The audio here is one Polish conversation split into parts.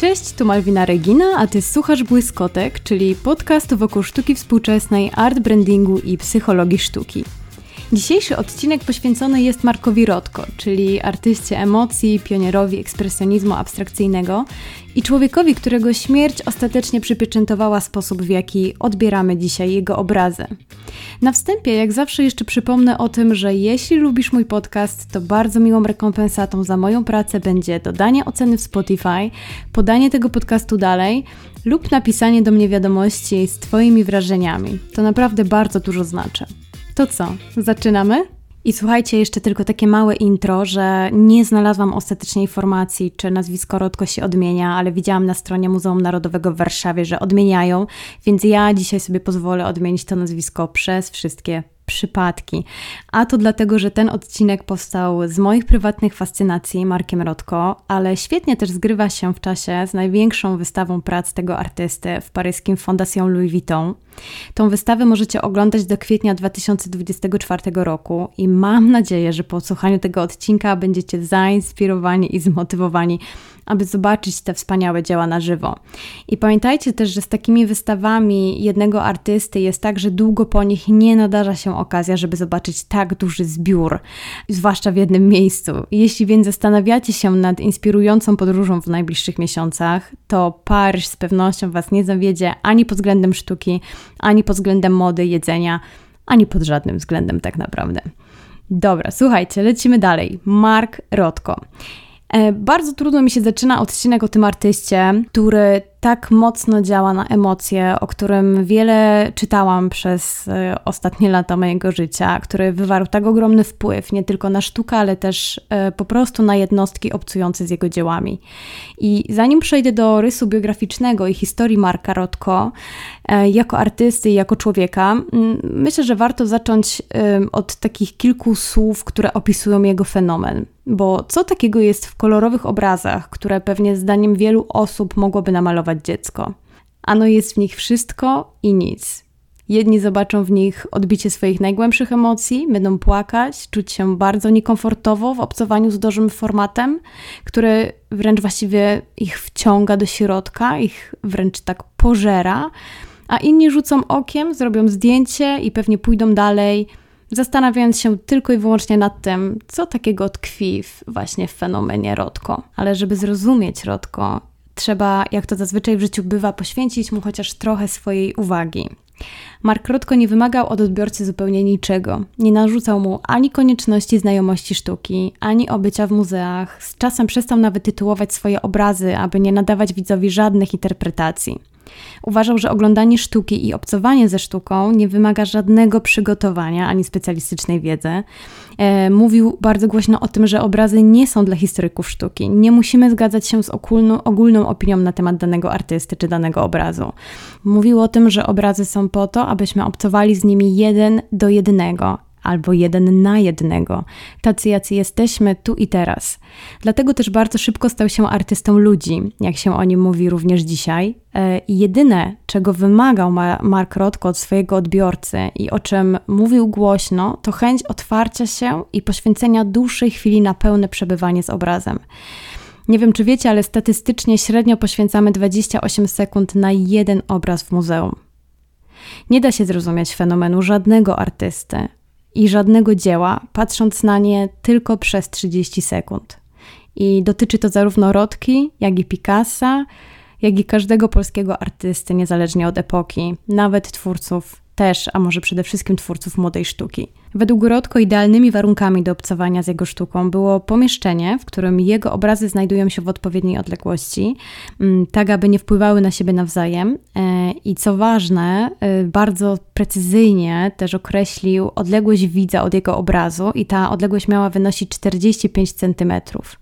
Cześć, tu Malwina Regina, a ty słuchasz Błyskotek, czyli podcastu wokół sztuki współczesnej, art brandingu i psychologii sztuki. Dzisiejszy odcinek poświęcony jest Markowi Rotko, czyli artyście emocji, pionierowi ekspresjonizmu abstrakcyjnego i człowiekowi, którego śmierć ostatecznie przypieczętowała sposób, w jaki odbieramy dzisiaj jego obrazy. Na wstępie, jak zawsze, jeszcze przypomnę o tym, że jeśli lubisz mój podcast, to bardzo miłą rekompensatą za moją pracę będzie dodanie oceny w Spotify, podanie tego podcastu dalej lub napisanie do mnie wiadomości z Twoimi wrażeniami. To naprawdę bardzo dużo znaczy. To co, zaczynamy? I słuchajcie, jeszcze tylko takie małe intro, że nie znalazłam ostatecznej informacji, czy nazwisko Rodko się odmienia, ale widziałam na stronie Muzeum Narodowego w Warszawie, że odmieniają, więc ja dzisiaj sobie pozwolę odmienić to nazwisko przez wszystkie przypadki. A to dlatego, że ten odcinek powstał z moich prywatnych fascynacji Markiem Rotko, ale świetnie też zgrywa się w czasie z największą wystawą prac tego artysty w paryskim Fondation Louis Vuitton. Tą wystawę możecie oglądać do kwietnia 2024 roku i mam nadzieję, że po odsłuchaniu tego odcinka będziecie zainspirowani i zmotywowani aby zobaczyć te wspaniałe dzieła na żywo. I pamiętajcie też, że z takimi wystawami jednego artysty jest tak, że długo po nich nie nadarza się okazja, żeby zobaczyć tak duży zbiór, zwłaszcza w jednym miejscu. Jeśli więc zastanawiacie się nad inspirującą podróżą w najbliższych miesiącach, to Paryż z pewnością Was nie zawiedzie ani pod względem sztuki, ani pod względem mody, jedzenia, ani pod żadnym względem tak naprawdę. Dobra, słuchajcie, lecimy dalej. Mark Rotko. E, bardzo trudno mi się zaczyna odcinek o tym artyście, który tak mocno działa na emocje, o którym wiele czytałam przez e, ostatnie lata mojego życia, który wywarł tak ogromny wpływ nie tylko na sztukę, ale też e, po prostu na jednostki obcujące z jego dziełami. I zanim przejdę do rysu biograficznego i historii Marka Rotko, jako artysty i jako człowieka, myślę, że warto zacząć od takich kilku słów, które opisują jego fenomen. Bo co takiego jest w kolorowych obrazach, które pewnie zdaniem wielu osób mogłoby namalować dziecko. Ano jest w nich wszystko i nic. Jedni zobaczą w nich odbicie swoich najgłębszych emocji, będą płakać, czuć się bardzo niekomfortowo w obcowaniu z dużym formatem, który wręcz właściwie ich wciąga do środka, ich wręcz tak pożera, a inni rzucą okiem, zrobią zdjęcie i pewnie pójdą dalej, zastanawiając się tylko i wyłącznie nad tym, co takiego tkwi w, właśnie w fenomenie Rodko. Ale żeby zrozumieć Rodko, trzeba, jak to zazwyczaj w życiu bywa, poświęcić mu chociaż trochę swojej uwagi. Mark Krótko nie wymagał od odbiorcy zupełnie niczego. Nie narzucał mu ani konieczności znajomości sztuki, ani obycia w muzeach. Z czasem przestał nawet tytułować swoje obrazy, aby nie nadawać widzowi żadnych interpretacji. Uważał, że oglądanie sztuki i obcowanie ze sztuką nie wymaga żadnego przygotowania ani specjalistycznej wiedzy. E, mówił bardzo głośno o tym, że obrazy nie są dla historyków sztuki. Nie musimy zgadzać się z ogólną, ogólną opinią na temat danego artysty czy danego obrazu. Mówił o tym, że obrazy są po to, abyśmy obcowali z nimi jeden do jednego, albo jeden na jednego, tacy jacy jesteśmy tu i teraz. Dlatego też bardzo szybko stał się artystą ludzi, jak się o nim mówi również dzisiaj. E, I jedyne, czego wymagał Mark Rothko od swojego odbiorcy i o czym mówił głośno, to chęć otwarcia się i poświęcenia dłuższej chwili na pełne przebywanie z obrazem. Nie wiem, czy wiecie, ale statystycznie średnio poświęcamy 28 sekund na jeden obraz w muzeum. Nie da się zrozumieć fenomenu żadnego artysty, i żadnego dzieła, patrząc na nie tylko przez 30 sekund. I dotyczy to zarówno Rodki, jak i Picassa, jak i każdego polskiego artysty, niezależnie od epoki, nawet twórców też, a może przede wszystkim twórców młodej sztuki. Według Rodko idealnymi warunkami do obcowania z jego sztuką było pomieszczenie, w którym jego obrazy znajdują się w odpowiedniej odległości, mm, tak aby nie wpływały na siebie nawzajem. E, I co ważne, e, bardzo precyzyjnie też określił odległość widza od jego obrazu, i ta odległość miała wynosić 45 centymetrów.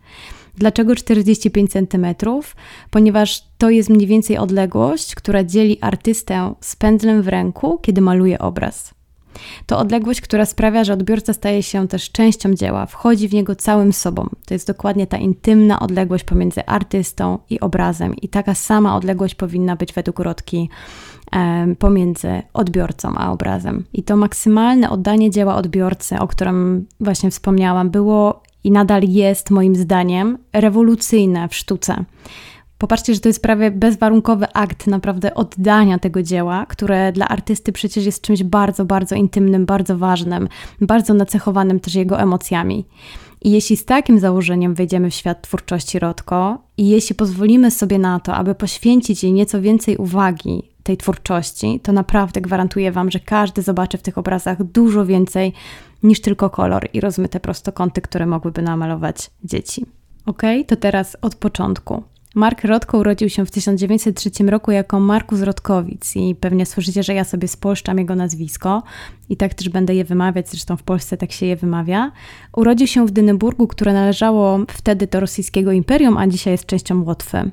Dlaczego 45 cm? Ponieważ to jest mniej więcej odległość, która dzieli artystę z pędzlem w ręku, kiedy maluje obraz. To odległość, która sprawia, że odbiorca staje się też częścią dzieła, wchodzi w niego całym sobą. To jest dokładnie ta intymna odległość pomiędzy artystą i obrazem, i taka sama odległość powinna być według Rodki pomiędzy odbiorcą a obrazem. I to maksymalne oddanie dzieła odbiorcy, o którym właśnie wspomniałam, było i nadal jest moim zdaniem rewolucyjne w sztuce. Popatrzcie, że to jest prawie bezwarunkowy akt naprawdę oddania tego dzieła, które dla artysty przecież jest czymś bardzo, bardzo intymnym, bardzo ważnym, bardzo nacechowanym też jego emocjami. I jeśli z takim założeniem wejdziemy w świat twórczości Rodko i jeśli pozwolimy sobie na to, aby poświęcić jej nieco więcej uwagi tej twórczości, to naprawdę gwarantuję Wam, że każdy zobaczy w tych obrazach dużo więcej niż tylko kolor i rozmyte prostokąty, które mogłyby namalować dzieci. Ok, to teraz od początku. Mark Rodko urodził się w 1903 roku jako Markus Rodkowic i pewnie słyszycie, że ja sobie spolszczam jego nazwisko i tak też będę je wymawiać, zresztą w Polsce tak się je wymawia. Urodził się w Dyneburgu, które należało wtedy do rosyjskiego imperium, a dzisiaj jest częścią Łotwy.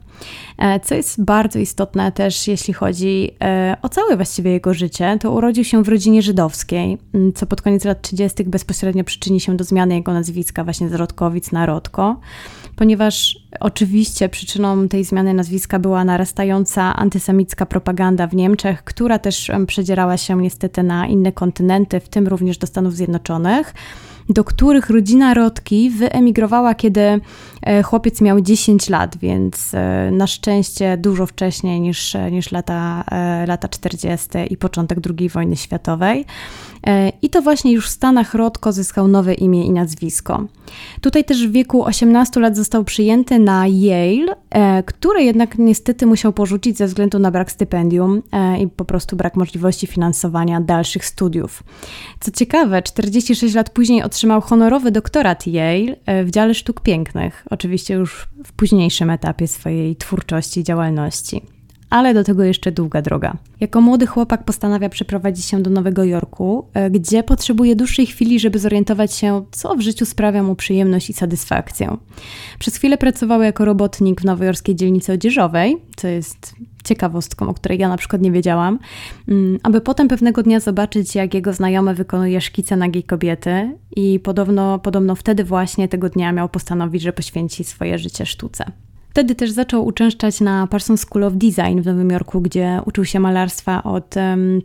E, co jest bardzo istotne też, jeśli chodzi e, o całe właściwie jego życie, to urodził się w rodzinie żydowskiej, co pod koniec lat 30. bezpośrednio przyczyni się do zmiany jego nazwiska właśnie z Rodkowic na Rodko ponieważ oczywiście przyczyną tej zmiany nazwiska była narastająca antysemicka propaganda w Niemczech, która też przedzierała się niestety na inne kontynenty, w tym również do Stanów Zjednoczonych do których rodzina Rodki wyemigrowała, kiedy e, chłopiec miał 10 lat, więc e, na szczęście dużo wcześniej niż, niż lata, e, lata 40. i początek II wojny światowej. I to właśnie już w Stanach Rodko zyskał nowe imię i nazwisko. Tutaj też w wieku 18 lat został przyjęty na Yale, które jednak niestety musiał porzucić ze względu na brak stypendium i po prostu brak możliwości finansowania dalszych studiów. Co ciekawe, 46 lat później otrzymał honorowy doktorat Yale e, w dziale sztuk pięknych, oczywiście już w późniejszym etapie swojej twórczości i działalności. Ale do tego jeszcze długa droga. Jako młody chłopak postanawia przeprowadzić się do Nowego Jorku, e, gdzie potrzebuje dłuższej chwili, żeby zorientować się, co w życiu sprawia mu przyjemność i satysfakcję. Przez chwilę pracował jako robotnik w nowojorskiej dzielnicy odzieżowej, co jest ciekawostką, o której ja na przykład nie wiedziałam, mm, aby potem pewnego dnia zobaczyć, jak jego znajomy wykonuje szkice nagiej kobiety i podobno, podobno wtedy właśnie tego dnia miał postanowić, że poświęci swoje życie sztuce. Wtedy też zaczął uczęszczać na Parsons School of Design w Nowym Jorku, gdzie uczył się malarstwa od,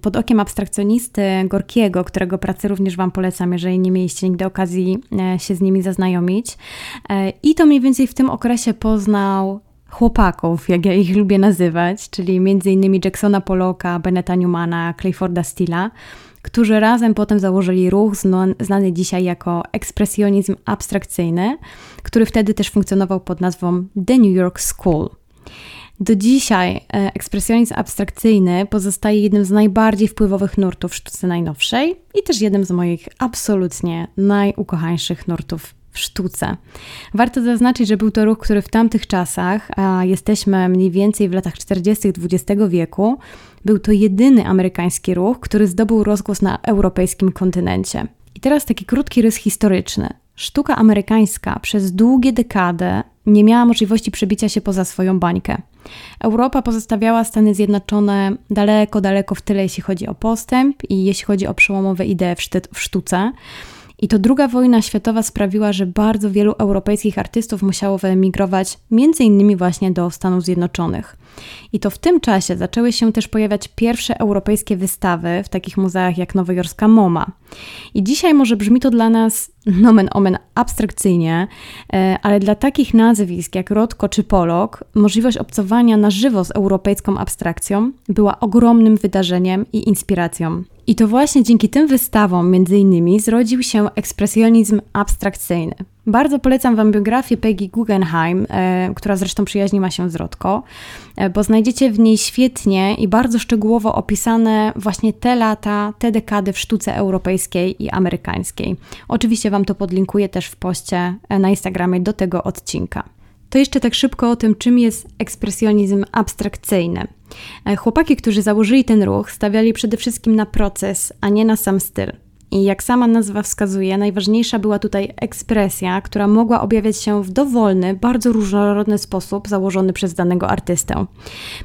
pod okiem abstrakcjonisty Gorkiego, którego pracę również Wam polecam, jeżeli nie mieliście nigdy okazji e, się z nimi zaznajomić. E, I to mniej więcej w tym okresie poznał chłopaków, jak ja ich lubię nazywać, czyli m.in. Jacksona Pollocka, Beneta Newmana, Clayforda Steela, którzy razem potem założyli ruch znany dzisiaj jako ekspresjonizm abstrakcyjny, który wtedy też funkcjonował pod nazwą The New York School. Do dzisiaj e, ekspresjonizm abstrakcyjny pozostaje jednym z najbardziej wpływowych nurtów sztuce najnowszej i też jednym z moich absolutnie najukochańszych nurtów w sztuce. Warto zaznaczyć, że był to ruch, który w tamtych czasach, a jesteśmy mniej więcej w latach 40. XX wieku, był to jedyny amerykański ruch, który zdobył rozgłos na europejskim kontynencie. I teraz taki krótki rys historyczny. Sztuka amerykańska przez długie dekady nie miała możliwości przebicia się poza swoją bańkę. Europa pozostawiała Stany Zjednoczone daleko, daleko w tyle, jeśli chodzi o postęp i jeśli chodzi o przełomowe idee w, sztuce. I to druga wojna światowa sprawiła, że bardzo wielu europejskich artystów musiało wyemigrować między innymi właśnie do Stanów Zjednoczonych. I to w tym czasie zaczęły się też pojawiać pierwsze europejskie wystawy w takich muzeach jak nowojorska MoMA. I dzisiaj może brzmi to dla nas nomen omen abstrakcyjnie, e, ale dla takich nazwisk jak Rodko czy Polok możliwość obcowania na żywo z europejską abstrakcją była ogromnym wydarzeniem i inspiracją. I to właśnie dzięki tym wystawom, między innymi, zrodził się ekspresjonizm abstrakcyjny. Bardzo polecam Wam biografię Peggy Guggenheim, e, która zresztą przyjaźniła się z Rodko, e, bo znajdziecie w niej świetnie i bardzo szczegółowo opisane właśnie te lata, te dekady w sztuce europejskiej i amerykańskiej. Oczywiście Wam to podlinkuję też w poście e, na Instagramie do tego odcinka. To jeszcze tak szybko o tym, czym jest ekspresjonizm abstrakcyjny. E, chłopaki, którzy założyli ten ruch, stawiali przede wszystkim na proces, a nie na sam styl. I jak sama nazwa wskazuje, najważniejsza była tutaj ekspresja, która mogła objawiać się w dowolny, bardzo różnorodny sposób założony przez danego artystę.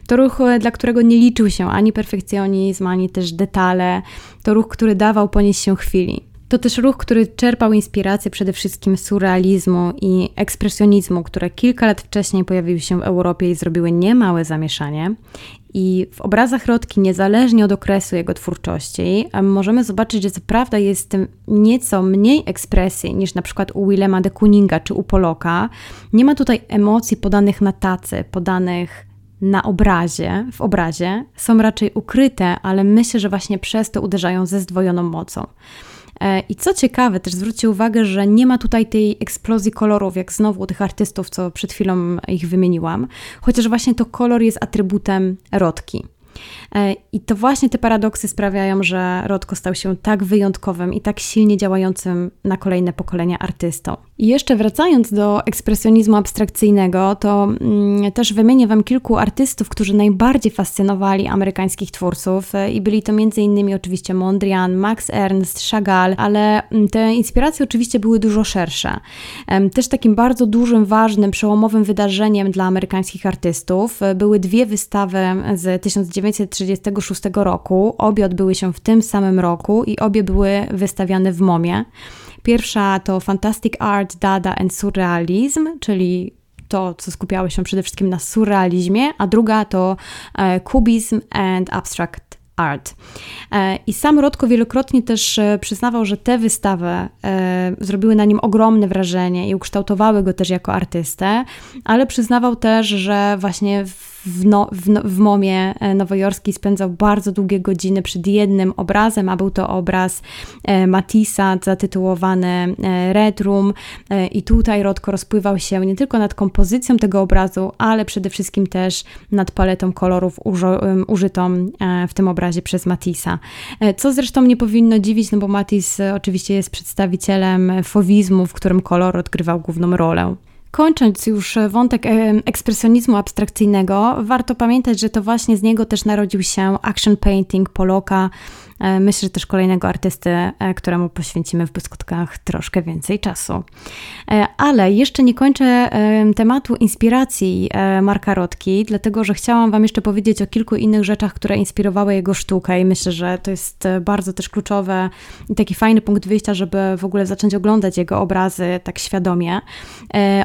To ruch, e, dla którego nie liczył się ani perfekcjonizm, ani też detale. To ruch, który dawał ponieść się chwili. To też ruch, który czerpał inspirację przede wszystkim z surrealizmu i ekspresjonizmu, które kilka lat wcześniej pojawiły się w Europie i zrobiły niemałe zamieszanie. I w obrazach Rodki, niezależnie od okresu jego twórczości, możemy zobaczyć, że co prawda jest nieco mniej ekspresji niż na przykład u Willema de Kooninga czy u Poloka. Nie ma tutaj emocji podanych na tacy, podanych na obrazie, w obrazie. Są raczej ukryte, ale myślę, że właśnie przez to uderzają ze zdwojoną mocą. E, I co ciekawe, też zwróćcie uwagę, że nie ma tutaj tej eksplozji kolorów, jak znowu u tych artystów, co przed chwilą ich wymieniłam, chociaż właśnie to kolor jest atrybutem rodki. E, I to właśnie te paradoksy sprawiają, że Rodko stał się tak wyjątkowym i tak silnie działającym na kolejne pokolenia artystą. I jeszcze wracając do ekspresjonizmu abstrakcyjnego, to mm, też wymienię Wam kilku artystów, którzy najbardziej fascynowali amerykańskich twórców e, i byli to m.in. oczywiście Mondrian, Max Ernst, Chagall, ale mm, te inspiracje oczywiście były dużo szersze. Też takim bardzo dużym, ważnym, przełomowym wydarzeniem dla amerykańskich artystów e, były dwie wystawy z 1936 roku. Obie odbyły się w tym samym roku i obie były wystawiane w MOMie. Pierwsza to Fantastic Art, Dada and Surrealism, czyli to, co skupiało się przede wszystkim na surrealizmie, a druga to e, Cubism and Abstract Art. E, I sam Rodko wielokrotnie też e, przyznawał, że te wystawy zrobiły na nim ogromne wrażenie i ukształtowały go też jako artystę, ale przyznawał też, że właśnie w w, no, w, no, w Momie e, nowojorskiej spędzał bardzo długie godziny przed jednym obrazem, a był to obraz e, Matissa zatytułowany e, Red Room i tutaj Rodko rozpływał się nie tylko nad kompozycją tego obrazu, ale przede wszystkim też nad paletą kolorów użytą w tym obrazie przez Matissa. Co zresztą nie powinno dziwić, no bo Matisse oczywiście jest przedstawicielem fowizmu, w którym kolor odgrywał główną rolę. Kończąc już wątek ekspresjonizmu abstrakcyjnego, warto pamiętać, że to właśnie z niego też narodził się action painting Poloka, E, myślę, że też kolejnego artysty, e, któremu poświęcimy w błyskotkach troszkę więcej czasu. E, ale jeszcze nie kończę tematu inspiracji Marka Rotki, dlatego że chciałam Wam jeszcze powiedzieć o kilku innych rzeczach, które inspirowały jego sztukę i myślę, że to jest bardzo też kluczowe i taki fajny punkt wyjścia, żeby w ogóle zacząć oglądać jego obrazy tak świadomie.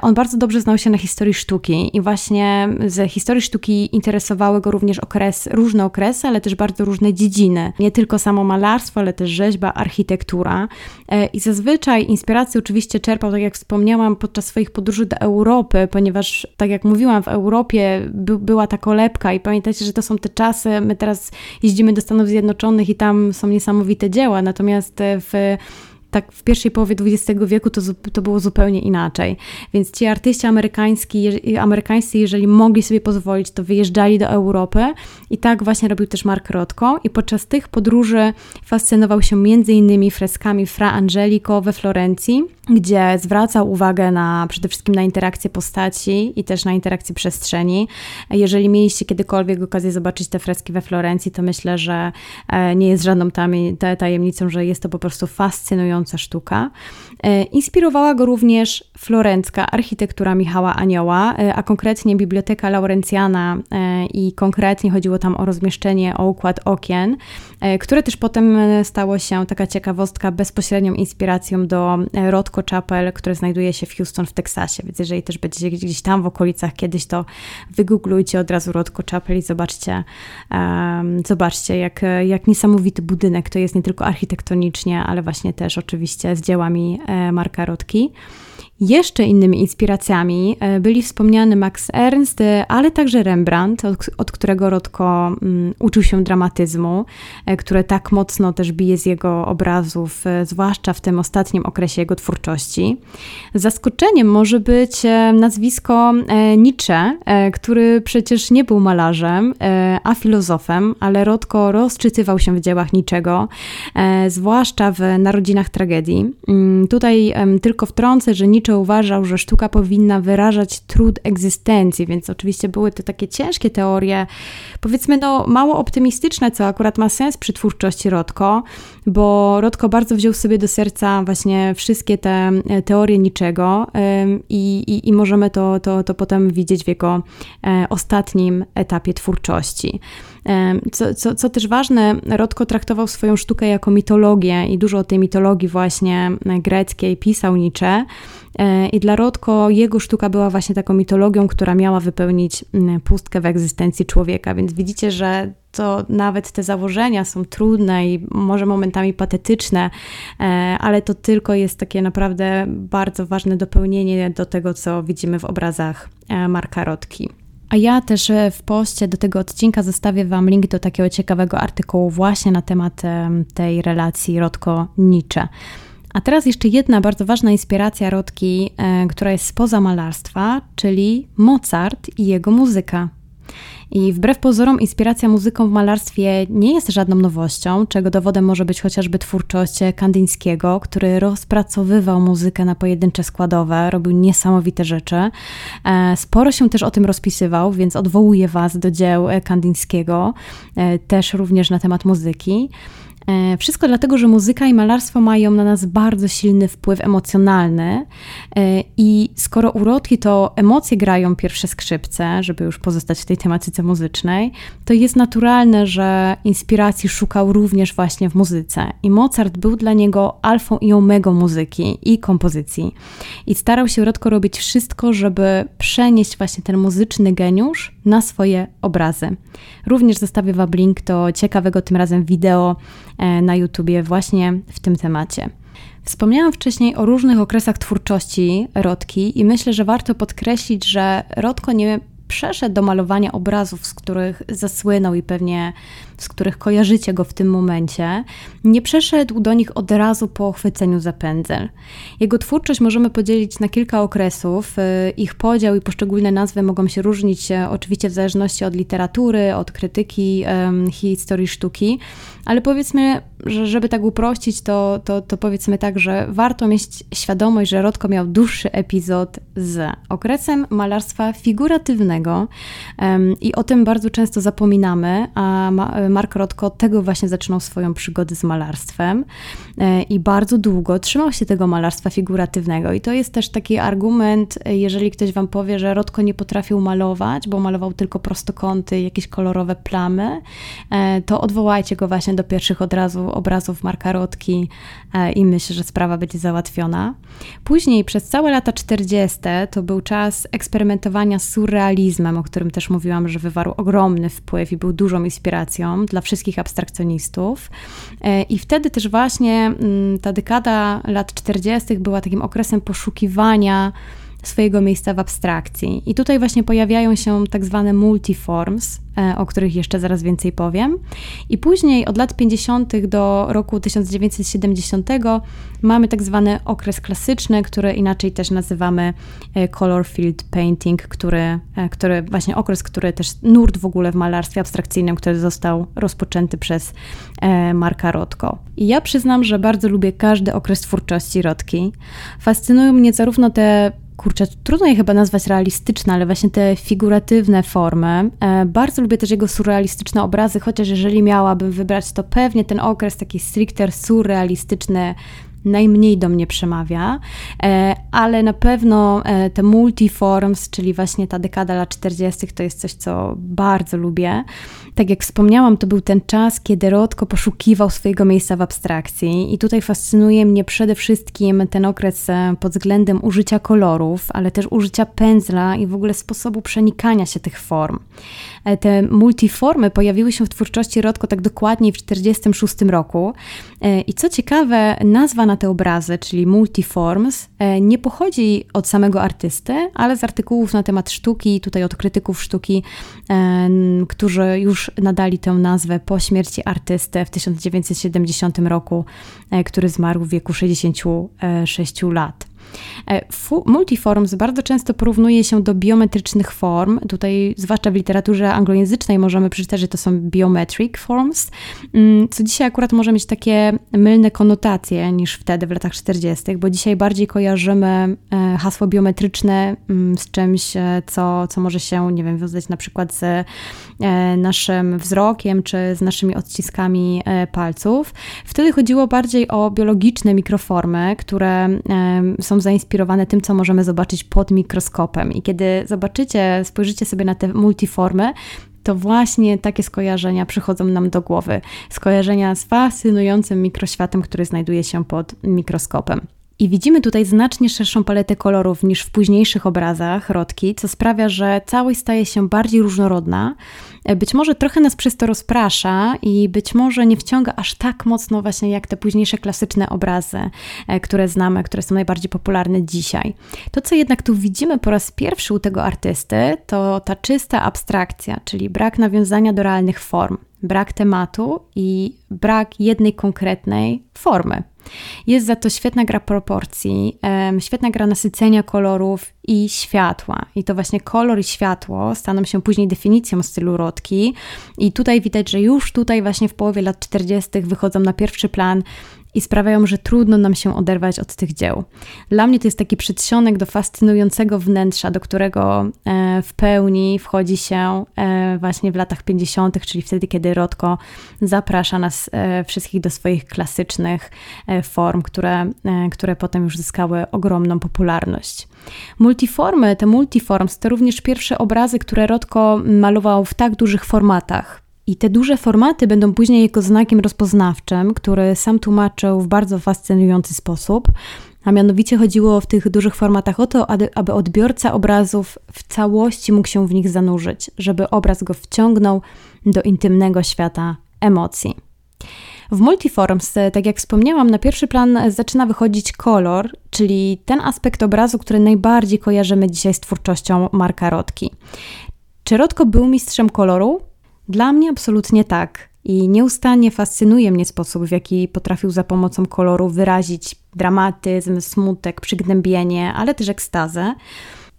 On bardzo dobrze znał się na historii sztuki i właśnie ze historii sztuki interesowały go również okres, różne okresy, ale też bardzo różne dziedziny. Nie tylko samo malarstwo, ale też rzeźba, architektura. E, I zazwyczaj inspirację oczywiście czerpał, tak jak wspomniałam, podczas swoich podróży do Europy, ponieważ, tak jak mówiłam, w Europie by, była ta kolebka i pamiętajcie, że to są te czasy, my teraz jeździmy do Stanów Zjednoczonych i tam są niesamowite dzieła, natomiast w tak w pierwszej połowie XX wieku to, to było zupełnie inaczej. Więc ci artyści amerykański, amerykańscy, jeżeli mogli sobie pozwolić, to wyjeżdżali do Europy i tak właśnie robił też Mark Rothko i podczas tych podróży fascynował się innymi freskami Fra Angelico we Florencji, gdzie zwracał uwagę na przede wszystkim na interakcję postaci i też na interakcję przestrzeni. Jeżeli mieliście kiedykolwiek okazję zobaczyć te freski we Florencji, to myślę, że e, nie jest żadną tajemnicą, że jest to po prostu fascynująca sztuka. E, inspirowała go również florencka architektura Michała Anioła, e, a konkretnie Biblioteka Laurencjana i konkretnie chodziło tam o rozmieszczenie, o układ okien, które też potem stało się taka ciekawostka bezpośrednią inspiracją do Rodko Chapel, które znajduje się w Houston w Teksasie, więc jeżeli też będziecie gdzieś tam w okolicach kiedyś, to wygooglujcie od razu Rodko Chapel i zobaczcie, um, zobaczcie jak, jak niesamowity budynek to jest nie tylko architektonicznie, ale właśnie też oczywiście z dziełami e, Marka Rodki. Jeszcze innymi inspiracjami e, byli wspomniany Max Ernst, e, ale także Rembrandt, od, od którego Rodko um, uczył się dramatyzmu, e, które tak mocno też bije z jego obrazów, zwłaszcza w tym ostatnim okresie jego twórczości. Zaskoczeniem może być nazwisko Nietzsche, który przecież nie był malarzem, a filozofem, ale Rodko rozczytywał się w dziełach Niczego, zwłaszcza w Narodzinach Tragedii. Mm, tutaj tylko wtrącę, że Nietzsche uważał, że sztuka powinna wyrażać trud egzystencji, więc oczywiście były to takie ciężkie teorie, powiedzmy no mało optymistyczne, co akurat ma sens przy twórczości Rodko, bo Rodko bardzo wziął sobie do serca właśnie wszystkie te e, teorie niczego i, i, i możemy to, to, to potem widzieć w jego e, ostatnim etapie twórczości. Co, co, co też ważne, Rodko traktował swoją sztukę jako mitologię i dużo o tej mitologii właśnie greckiej pisał Nietzsche. E, I dla Rodko jego sztuka była właśnie taką mitologią, która miała wypełnić pustkę w egzystencji człowieka. Więc widzicie, że to nawet te założenia są trudne i może momentami patetyczne, e, ale to tylko jest takie naprawdę bardzo ważne dopełnienie do tego, co widzimy w obrazach e, Marka Rodki. A ja też w poście do tego odcinka zostawię Wam link do takiego ciekawego artykułu właśnie na temat tej relacji Rodko-Nietzsche. A teraz jeszcze jedna bardzo ważna inspiracja Rodki, e, która jest spoza malarstwa, czyli Mozart i jego muzyka. I wbrew pozorom, inspiracja muzyką w malarstwie nie jest żadną nowością, czego dowodem może być chociażby twórczość Kandyńskiego, który rozpracowywał muzykę na pojedyncze składowe, robił niesamowite rzeczy. E, sporo się też o tym rozpisywał, więc odwołuję Was do dzieł Kandyńskiego, e, też również na temat muzyki. E, wszystko dlatego, że muzyka i malarstwo mają na nas bardzo silny wpływ emocjonalny e, i skoro urodki to emocje grają pierwsze skrzypce, żeby już pozostać w tej tematyce muzycznej, to jest naturalne, że inspiracji szukał również właśnie w muzyce. I Mozart był dla niego alfą i omegą muzyki i kompozycji. I starał się Rodko robić wszystko, żeby przenieść właśnie ten muzyczny geniusz na swoje obrazy. Również zostawię Wam link do ciekawego tym razem wideo na YouTubie właśnie w tym temacie. Wspomniałam wcześniej o różnych okresach twórczości Rodki i myślę, że warto podkreślić, że Rodko nie przeszedł do malowania obrazów, z których zasłynął i pewnie z których kojarzycie go w tym momencie, nie przeszedł do nich od razu po chwyceniu za pędzel. Jego twórczość możemy podzielić na kilka okresów. Y, ich podział i poszczególne nazwy mogą się różnić oczywiście w zależności od literatury, od krytyki, historii sztuki, ale powiedzmy, że żeby tak uprościć, to, to, to powiedzmy tak, że warto mieć świadomość, że Rodko miał dłuższy epizod z okresem malarstwa figuratywnego i o tym bardzo często zapominamy, a Mark Rodko od tego właśnie zaczynał swoją przygodę z malarstwem e, i bardzo długo trzymał się tego malarstwa figuratywnego. I to jest też taki argument, e, jeżeli ktoś wam powie, że Rodko nie potrafił malować, bo malował tylko prostokąty, jakieś kolorowe plamy, e, to odwołajcie go właśnie do pierwszych od razu obrazów Marka Rodki i myślę, że sprawa będzie załatwiona. Później przez całe lata 40. to był czas eksperymentowania z surrealizmem, o którym też mówiłam, że wywarł ogromny wpływ i był dużą inspiracją dla wszystkich abstrakcjonistów. E, I wtedy też właśnie mm, ta dekada lat 40. była takim okresem poszukiwania swojego miejsca w abstrakcji. I tutaj właśnie pojawiają się tak zwane multiforms, e, o których jeszcze zaraz więcej powiem. I później od lat 50. do roku 1970 mamy tak zwany okres klasyczny, który inaczej też nazywamy e, color field painting, który, e, który właśnie okres, który też nurt w ogóle w malarstwie abstrakcyjnym, który został rozpoczęty przez Marka Rotko. I ja przyznam, że bardzo lubię każdy okres twórczości Rotki. Fascynują mnie zarówno te kurczę, trudno je chyba nazwać realistyczne, ale właśnie te figuratywne formy. E, bardzo lubię też jego surrealistyczne obrazy, chociaż jeżeli miałabym wybrać, to pewnie ten okres taki stricte surrealistyczny najmniej do mnie przemawia, e, ale na pewno e, te multiforms, czyli właśnie ta dekada lat 40., to jest coś, co bardzo lubię. Tak jak wspomniałam, to był ten czas, kiedy Rodko poszukiwał swojego miejsca w abstrakcji, i tutaj fascynuje mnie przede wszystkim ten okres e, pod względem użycia kolorów, ale też użycia pędzla i w ogóle sposobu przenikania się tych form. Te multiformy pojawiły się w twórczości Rodko tak dokładnie w 1946 roku. I co ciekawe, nazwa na te obrazy, czyli multiforms, e, nie pochodzi od samego artysty, ale z artykułów na temat sztuki, tutaj od krytyków sztuki, e, którzy już nadali tę nazwę po śmierci artysty w 1970 roku, e, który zmarł w wieku 66 lat. E, multiforms bardzo często porównuje się do biometrycznych form. Tutaj, zwłaszcza w literaturze anglojęzycznej, możemy przeczytać, że to są biometric forms, mm, co dzisiaj akurat może mieć takie mylne konotacje niż wtedy w latach 40., bo dzisiaj bardziej kojarzymy e, hasło biometryczne mm, z czymś, e, co, co może się, nie wiem, wiązać na przykład z naszym wzrokiem czy z naszymi odciskami palców. Wtedy chodziło bardziej o biologiczne mikroformy, które są zainspirowane tym, co możemy zobaczyć pod mikroskopem. I kiedy zobaczycie, spojrzycie sobie na te multiformy, to właśnie takie skojarzenia przychodzą nam do głowy. Skojarzenia z fascynującym mikroświatem, który znajduje się pod mikroskopem. I widzimy tutaj znacznie szerszą paletę kolorów niż w późniejszych obrazach Rodki, co sprawia, że całość staje się bardziej różnorodna. Być może trochę nas przez to rozprasza i być może nie wciąga aż tak mocno właśnie jak te późniejsze klasyczne obrazy, e, które znamy, które są najbardziej popularne dzisiaj. To, co jednak tu widzimy po raz pierwszy u tego artysty, to ta czysta abstrakcja, czyli brak nawiązania do realnych form, brak tematu i brak jednej konkretnej formy. Jest za to świetna gra proporcji, świetna gra nasycenia kolorów i światła. I to właśnie kolor i światło staną się później definicją stylu Rodki. I tutaj widać, że już tutaj właśnie w połowie lat 40. wychodzą na pierwszy plan i sprawiają, że trudno nam się oderwać od tych dzieł. Dla mnie to jest taki przedsionek do fascynującego wnętrza, do którego e, w pełni wchodzi się e, właśnie w latach 50., czyli wtedy, kiedy Rodko zaprasza nas e, wszystkich do swoich klasycznych form, które, które potem już zyskały ogromną popularność. Multiformy, te multiforms, to również pierwsze obrazy, które Rodko malował w tak dużych formatach. I te duże formaty będą później jego znakiem rozpoznawczym, który sam tłumaczył w bardzo fascynujący sposób. A mianowicie chodziło w tych dużych formatach o to, aby odbiorca obrazów w całości mógł się w nich zanurzyć, żeby obraz go wciągnął do intymnego świata emocji. W Multiforms, tak jak wspomniałam, na pierwszy plan zaczyna wychodzić kolor, czyli ten aspekt obrazu, który najbardziej kojarzymy dzisiaj z twórczością Marka Rotki. Czy Rotko był mistrzem koloru? Dla mnie absolutnie tak. I nieustannie fascynuje mnie sposób, w jaki potrafił za pomocą koloru wyrazić dramatyzm, smutek, przygnębienie, ale też ekstazę.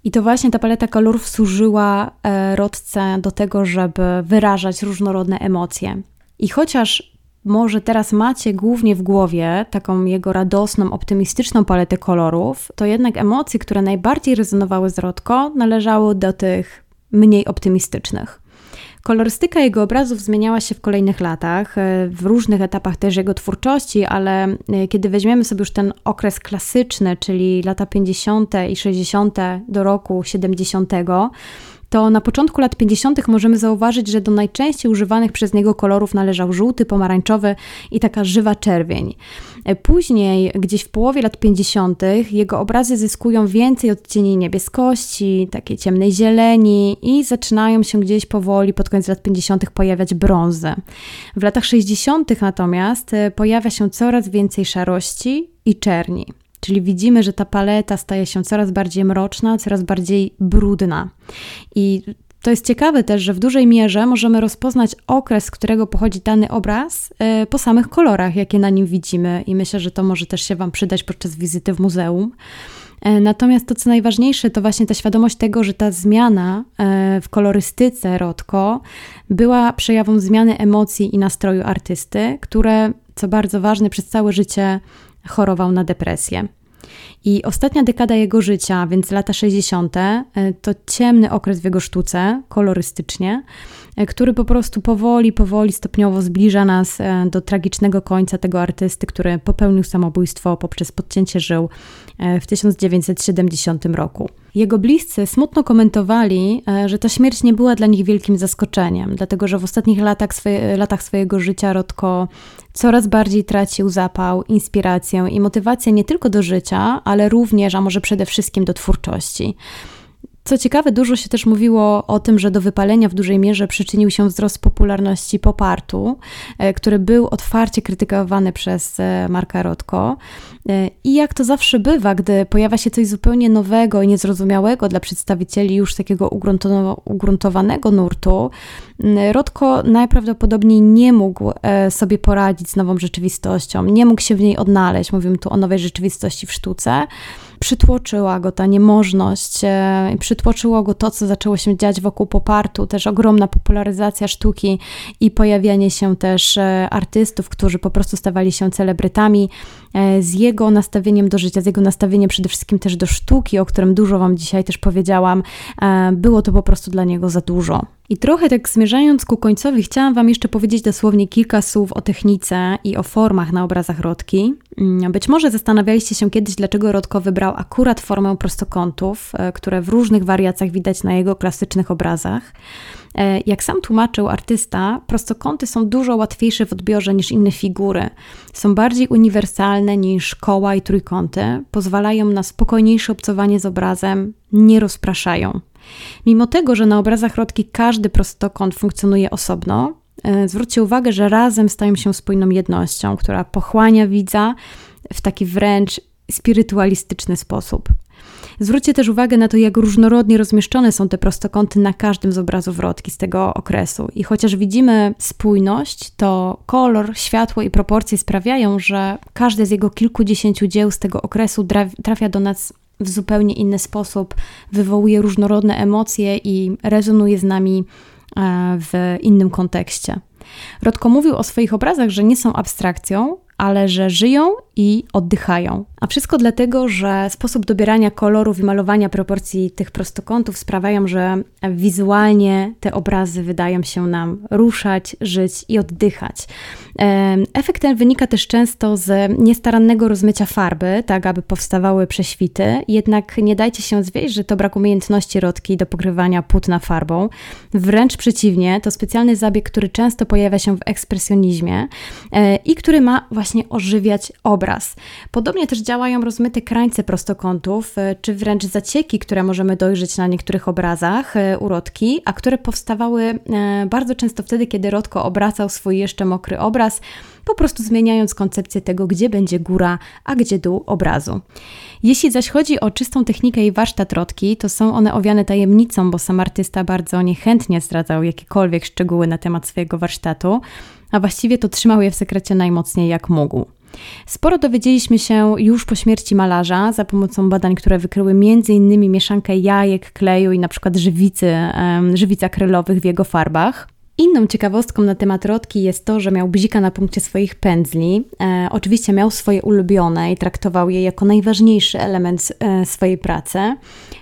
I to właśnie ta paleta kolorów służyła e, Rodce do tego, żeby wyrażać różnorodne emocje. I chociaż może teraz macie głównie w głowie taką jego radosną, optymistyczną paletę kolorów, to jednak emocje, które najbardziej rezonowały z Rodko, należały do tych mniej optymistycznych. Kolorystyka jego obrazów zmieniała się w kolejnych latach, e, w różnych etapach też jego twórczości, ale e, kiedy weźmiemy sobie już ten okres klasyczny, czyli lata 50. i 60. do roku 70., to na początku lat 50. możemy zauważyć, że do najczęściej używanych przez niego kolorów należał żółty, pomarańczowy i taka żywa czerwień. E, później, gdzieś w połowie lat 50., jego obrazy zyskują więcej odcieni niebieskości, takiej ciemnej zieleni i zaczynają się gdzieś powoli pod koniec lat 50. pojawiać brązy. W latach 60. natomiast e, pojawia się coraz więcej szarości i czerni. Czyli widzimy, że ta paleta staje się coraz bardziej mroczna, coraz bardziej brudna. I to jest ciekawe też, że w dużej mierze możemy rozpoznać okres, z którego pochodzi dany obraz e, po samych kolorach, jakie na nim widzimy, i myślę, że to może też się Wam przydać podczas wizyty w muzeum. E, natomiast to, co najważniejsze, to właśnie ta świadomość tego, że ta zmiana e, w kolorystyce Rodko była przejawem zmiany emocji i nastroju artysty, które, co bardzo ważne, przez całe życie chorował na depresję. I ostatnia dekada jego życia, więc lata 60., e, to ciemny okres w jego sztuce, kolorystycznie, e, który po prostu powoli, powoli, stopniowo zbliża nas e, do tragicznego końca tego artysty, który popełnił samobójstwo poprzez podcięcie żył w 1970 roku. Jego bliscy smutno komentowali, że ta śmierć nie była dla nich wielkim zaskoczeniem, dlatego że w ostatnich latach, latach swojego życia Rodko coraz bardziej tracił zapał, inspirację i motywację nie tylko do życia, ale również, a może przede wszystkim do twórczości. Co ciekawe, dużo się też mówiło o tym, że do wypalenia w dużej mierze przyczynił się wzrost popularności popartu, e, który był otwarcie krytykowany przez e, Marka Rotko. E, I jak to zawsze bywa, gdy pojawia się coś zupełnie nowego i niezrozumiałego dla przedstawicieli już takiego ugruntowanego nurtu, Rotko najprawdopodobniej nie mógł sobie poradzić z nową rzeczywistością, nie mógł się w niej odnaleźć. Mówimy tu o nowej rzeczywistości w sztuce przytłoczyła go ta niemożność, e, przytłoczyło go to, co zaczęło się dziać wokół popartu, też ogromna popularyzacja sztuki i pojawianie się też e, artystów, którzy po prostu stawali się celebrytami z jego nastawieniem do życia, z jego nastawieniem przede wszystkim też do sztuki, o którym dużo Wam dzisiaj też powiedziałam, e, było to po prostu dla niego za dużo. I trochę tak zmierzając ku końcowi, chciałam Wam jeszcze powiedzieć dosłownie kilka słów o technice i o formach na obrazach Rodki. Mm, być może zastanawialiście się kiedyś, dlaczego Rodko wybrał akurat formę prostokątów, e, które w różnych wariacjach widać na jego klasycznych obrazach. E, jak sam tłumaczył artysta, prostokąty są dużo łatwiejsze w odbiorze niż inne figury. Są bardziej uniwersalne niż koła i trójkąty, pozwalają na spokojniejsze obcowanie z obrazem, nie rozpraszają. Mimo tego, że na obrazach Rodki każdy prostokąt funkcjonuje osobno, e, zwróćcie uwagę, że razem stają się spójną jednością, która pochłania widza w taki wręcz spirytualistyczny sposób. Zwróćcie też uwagę na to, jak różnorodnie rozmieszczone są te prostokąty na każdym z obrazów Rodki z tego okresu. I chociaż widzimy spójność, to kolor, światło i proporcje sprawiają, że każde z jego kilkudziesięciu dzieł z tego okresu trafia do nas w zupełnie inny sposób, wywołuje różnorodne emocje i rezonuje z nami e, w innym kontekście. Rodko mówił o swoich obrazach, że nie są abstrakcją, ale że żyją i oddychają. A wszystko dlatego, że sposób dobierania kolorów i malowania proporcji tych prostokątów sprawiają, że wizualnie te obrazy wydają się nam ruszać, żyć i oddychać. Efekt ten wynika też często z niestarannego rozmycia farby, tak aby powstawały prześwity, jednak nie dajcie się zwieść, że to brak umiejętności rodki do pokrywania płótna farbą. Wręcz przeciwnie, to specjalny zabieg, który często pojawia się w ekspresjonizmie e, i który ma właśnie ożywiać obraz. Podobnie też działają rozmyte krańce prostokątów, e, czy wręcz zacieki, które możemy dojrzeć na niektórych obrazach e, urodki, a które powstawały bardzo często wtedy, kiedy Rodko obracał swój jeszcze mokry obraz, po prostu zmieniając koncepcję tego, gdzie będzie góra, a gdzie dół obrazu. Jeśli zaś chodzi o czystą technikę i warsztat Rodki, to są one owiane tajemnicą, bo sam artysta bardzo niechętnie zdradzał jakiekolwiek szczegóły na temat swojego warsztatu, a właściwie to trzymał je w sekrecie najmocniej jak mógł. Sporo dowiedzieliśmy się już po śmierci malarza za pomocą badań, które wykryły m.in. mieszankę jajek, kleju i np. żywicy, żywic akrylowych w jego farbach. Inną ciekawostką na temat Rodki jest to, że miał bzika na punkcie swoich pędzli. E, oczywiście miał swoje ulubione i traktował je jako najważniejszy element e, swojej pracy.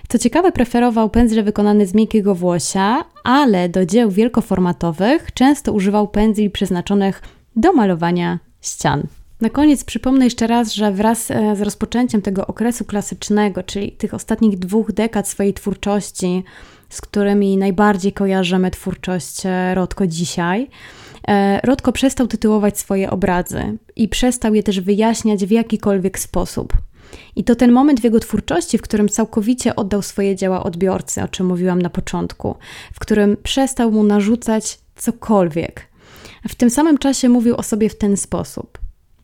Co ciekawe, preferował pędzle wykonane z miękkiego włosia, ale do dzieł wielkoformatowych często używał pędzli przeznaczonych do malowania ścian. Na koniec przypomnę jeszcze raz, że wraz e, z rozpoczęciem tego okresu klasycznego, czyli tych ostatnich dwóch dekad swojej twórczości, z którymi najbardziej kojarzymy twórczość e, Rodko dzisiaj, e, Rodko przestał tytułować swoje obrazy i przestał je też wyjaśniać w jakikolwiek sposób. I to ten moment w jego twórczości, w którym całkowicie oddał swoje dzieła odbiorcy, o czym mówiłam na początku, w którym przestał mu narzucać cokolwiek. W tym samym czasie mówił o sobie w ten sposób.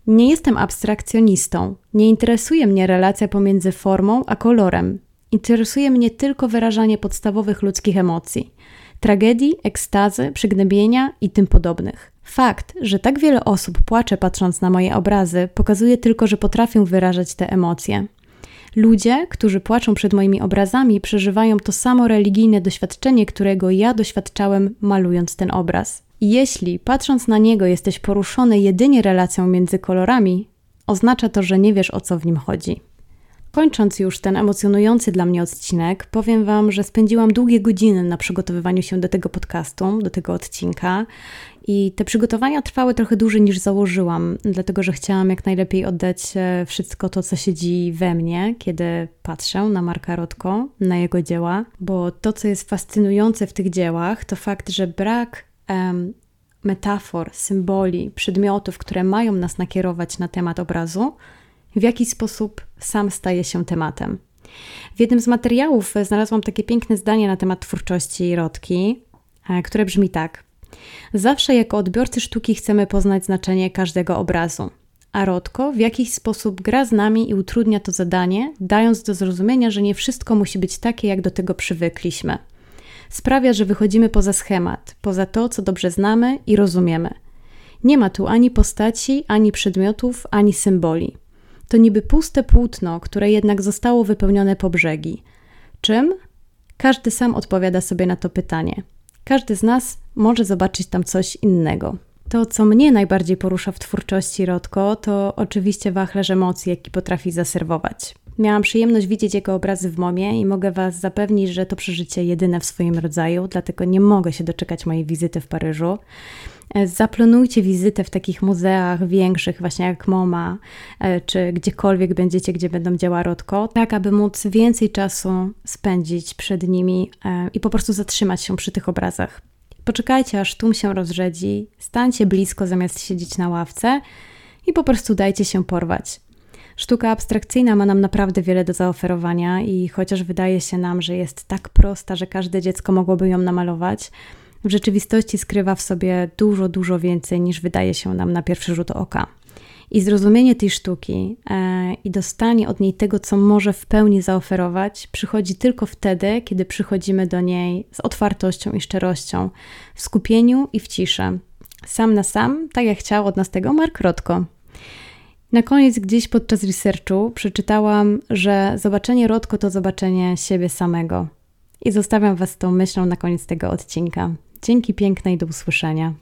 Nie jestem abstrakcjonistą, nie interesuje mnie relacja pomiędzy formą a kolorem. Interesuje mnie tylko wyrażanie podstawowych ludzkich emocji tragedii, ekstazy, przygnębienia i tym podobnych. Fakt, że tak wiele osób płacze patrząc na moje obrazy, pokazuje tylko, że potrafię wyrażać te emocje. Ludzie, którzy płaczą przed moimi obrazami, przeżywają to samo religijne doświadczenie, którego ja doświadczałem malując ten obraz. Jeśli patrząc na niego jesteś poruszony jedynie relacją między kolorami, oznacza to, że nie wiesz o co w nim chodzi. Kończąc już ten emocjonujący dla mnie odcinek, powiem Wam, że spędziłam długie godziny na przygotowywaniu się do tego podcastu, do tego odcinka. I te przygotowania trwały trochę dłużej niż założyłam, dlatego że chciałam jak najlepiej oddać e, wszystko to, co siedzi we mnie, kiedy patrzę na Marka Rotko, na jego dzieła, bo to, co jest fascynujące w tych dziełach, to fakt, że brak um, metafor, symboli, przedmiotów, które mają nas nakierować na temat obrazu, w jaki sposób sam staje się tematem. W jednym z materiałów znalazłam takie piękne zdanie na temat twórczości Rotki, e, które brzmi tak: Zawsze jako odbiorcy sztuki chcemy poznać znaczenie każdego obrazu. A Rotko w jakiś sposób gra z nami i utrudnia to zadanie, dając do zrozumienia, że nie wszystko musi być takie, jak do tego przywykliśmy. Sprawia, że wychodzimy poza schemat, poza to, co dobrze znamy i rozumiemy. Nie ma tu ani postaci, ani przedmiotów, ani symboli. To niby puste płótno, które jednak zostało wypełnione po brzegi. Czym? Każdy sam odpowiada sobie na to pytanie. Każdy z nas może zobaczyć tam coś innego. To, co mnie najbardziej porusza w twórczości Rodko, to oczywiście wachlarz emocji, jaki potrafi zaserwować. Miałam przyjemność widzieć jego obrazy w Momie i mogę Was zapewnić, że to przeżycie jedyne w swoim rodzaju, dlatego nie mogę się doczekać mojej wizyty w Paryżu. E, zaplanujcie wizytę w takich muzeach większych, właśnie jak MoMA, e, czy gdziekolwiek będziecie, gdzie będą dzieła Rodko, tak aby móc więcej czasu spędzić przed nimi e, i po prostu zatrzymać się przy tych obrazach. Poczekajcie, aż tłum się rozrzedzi, stańcie blisko zamiast siedzieć na ławce i po prostu dajcie się porwać. Sztuka abstrakcyjna ma nam naprawdę wiele do zaoferowania i chociaż wydaje się nam, że jest tak prosta, że każde dziecko mogłoby ją namalować, w rzeczywistości skrywa w sobie dużo, dużo więcej niż wydaje się nam na pierwszy rzut oka. I zrozumienie tej sztuki e, i dostanie od niej tego, co może w pełni zaoferować, przychodzi tylko wtedy, kiedy przychodzimy do niej z otwartością i szczerością, w skupieniu i w ciszy. Sam na sam, tak jak chciał od nas tego Mark Rotko. Na koniec gdzieś podczas researchu przeczytałam, że zobaczenie Rotko to zobaczenie siebie samego. I zostawiam Was tą myślą na koniec tego odcinka. Dzięki pięknej, do usłyszenia.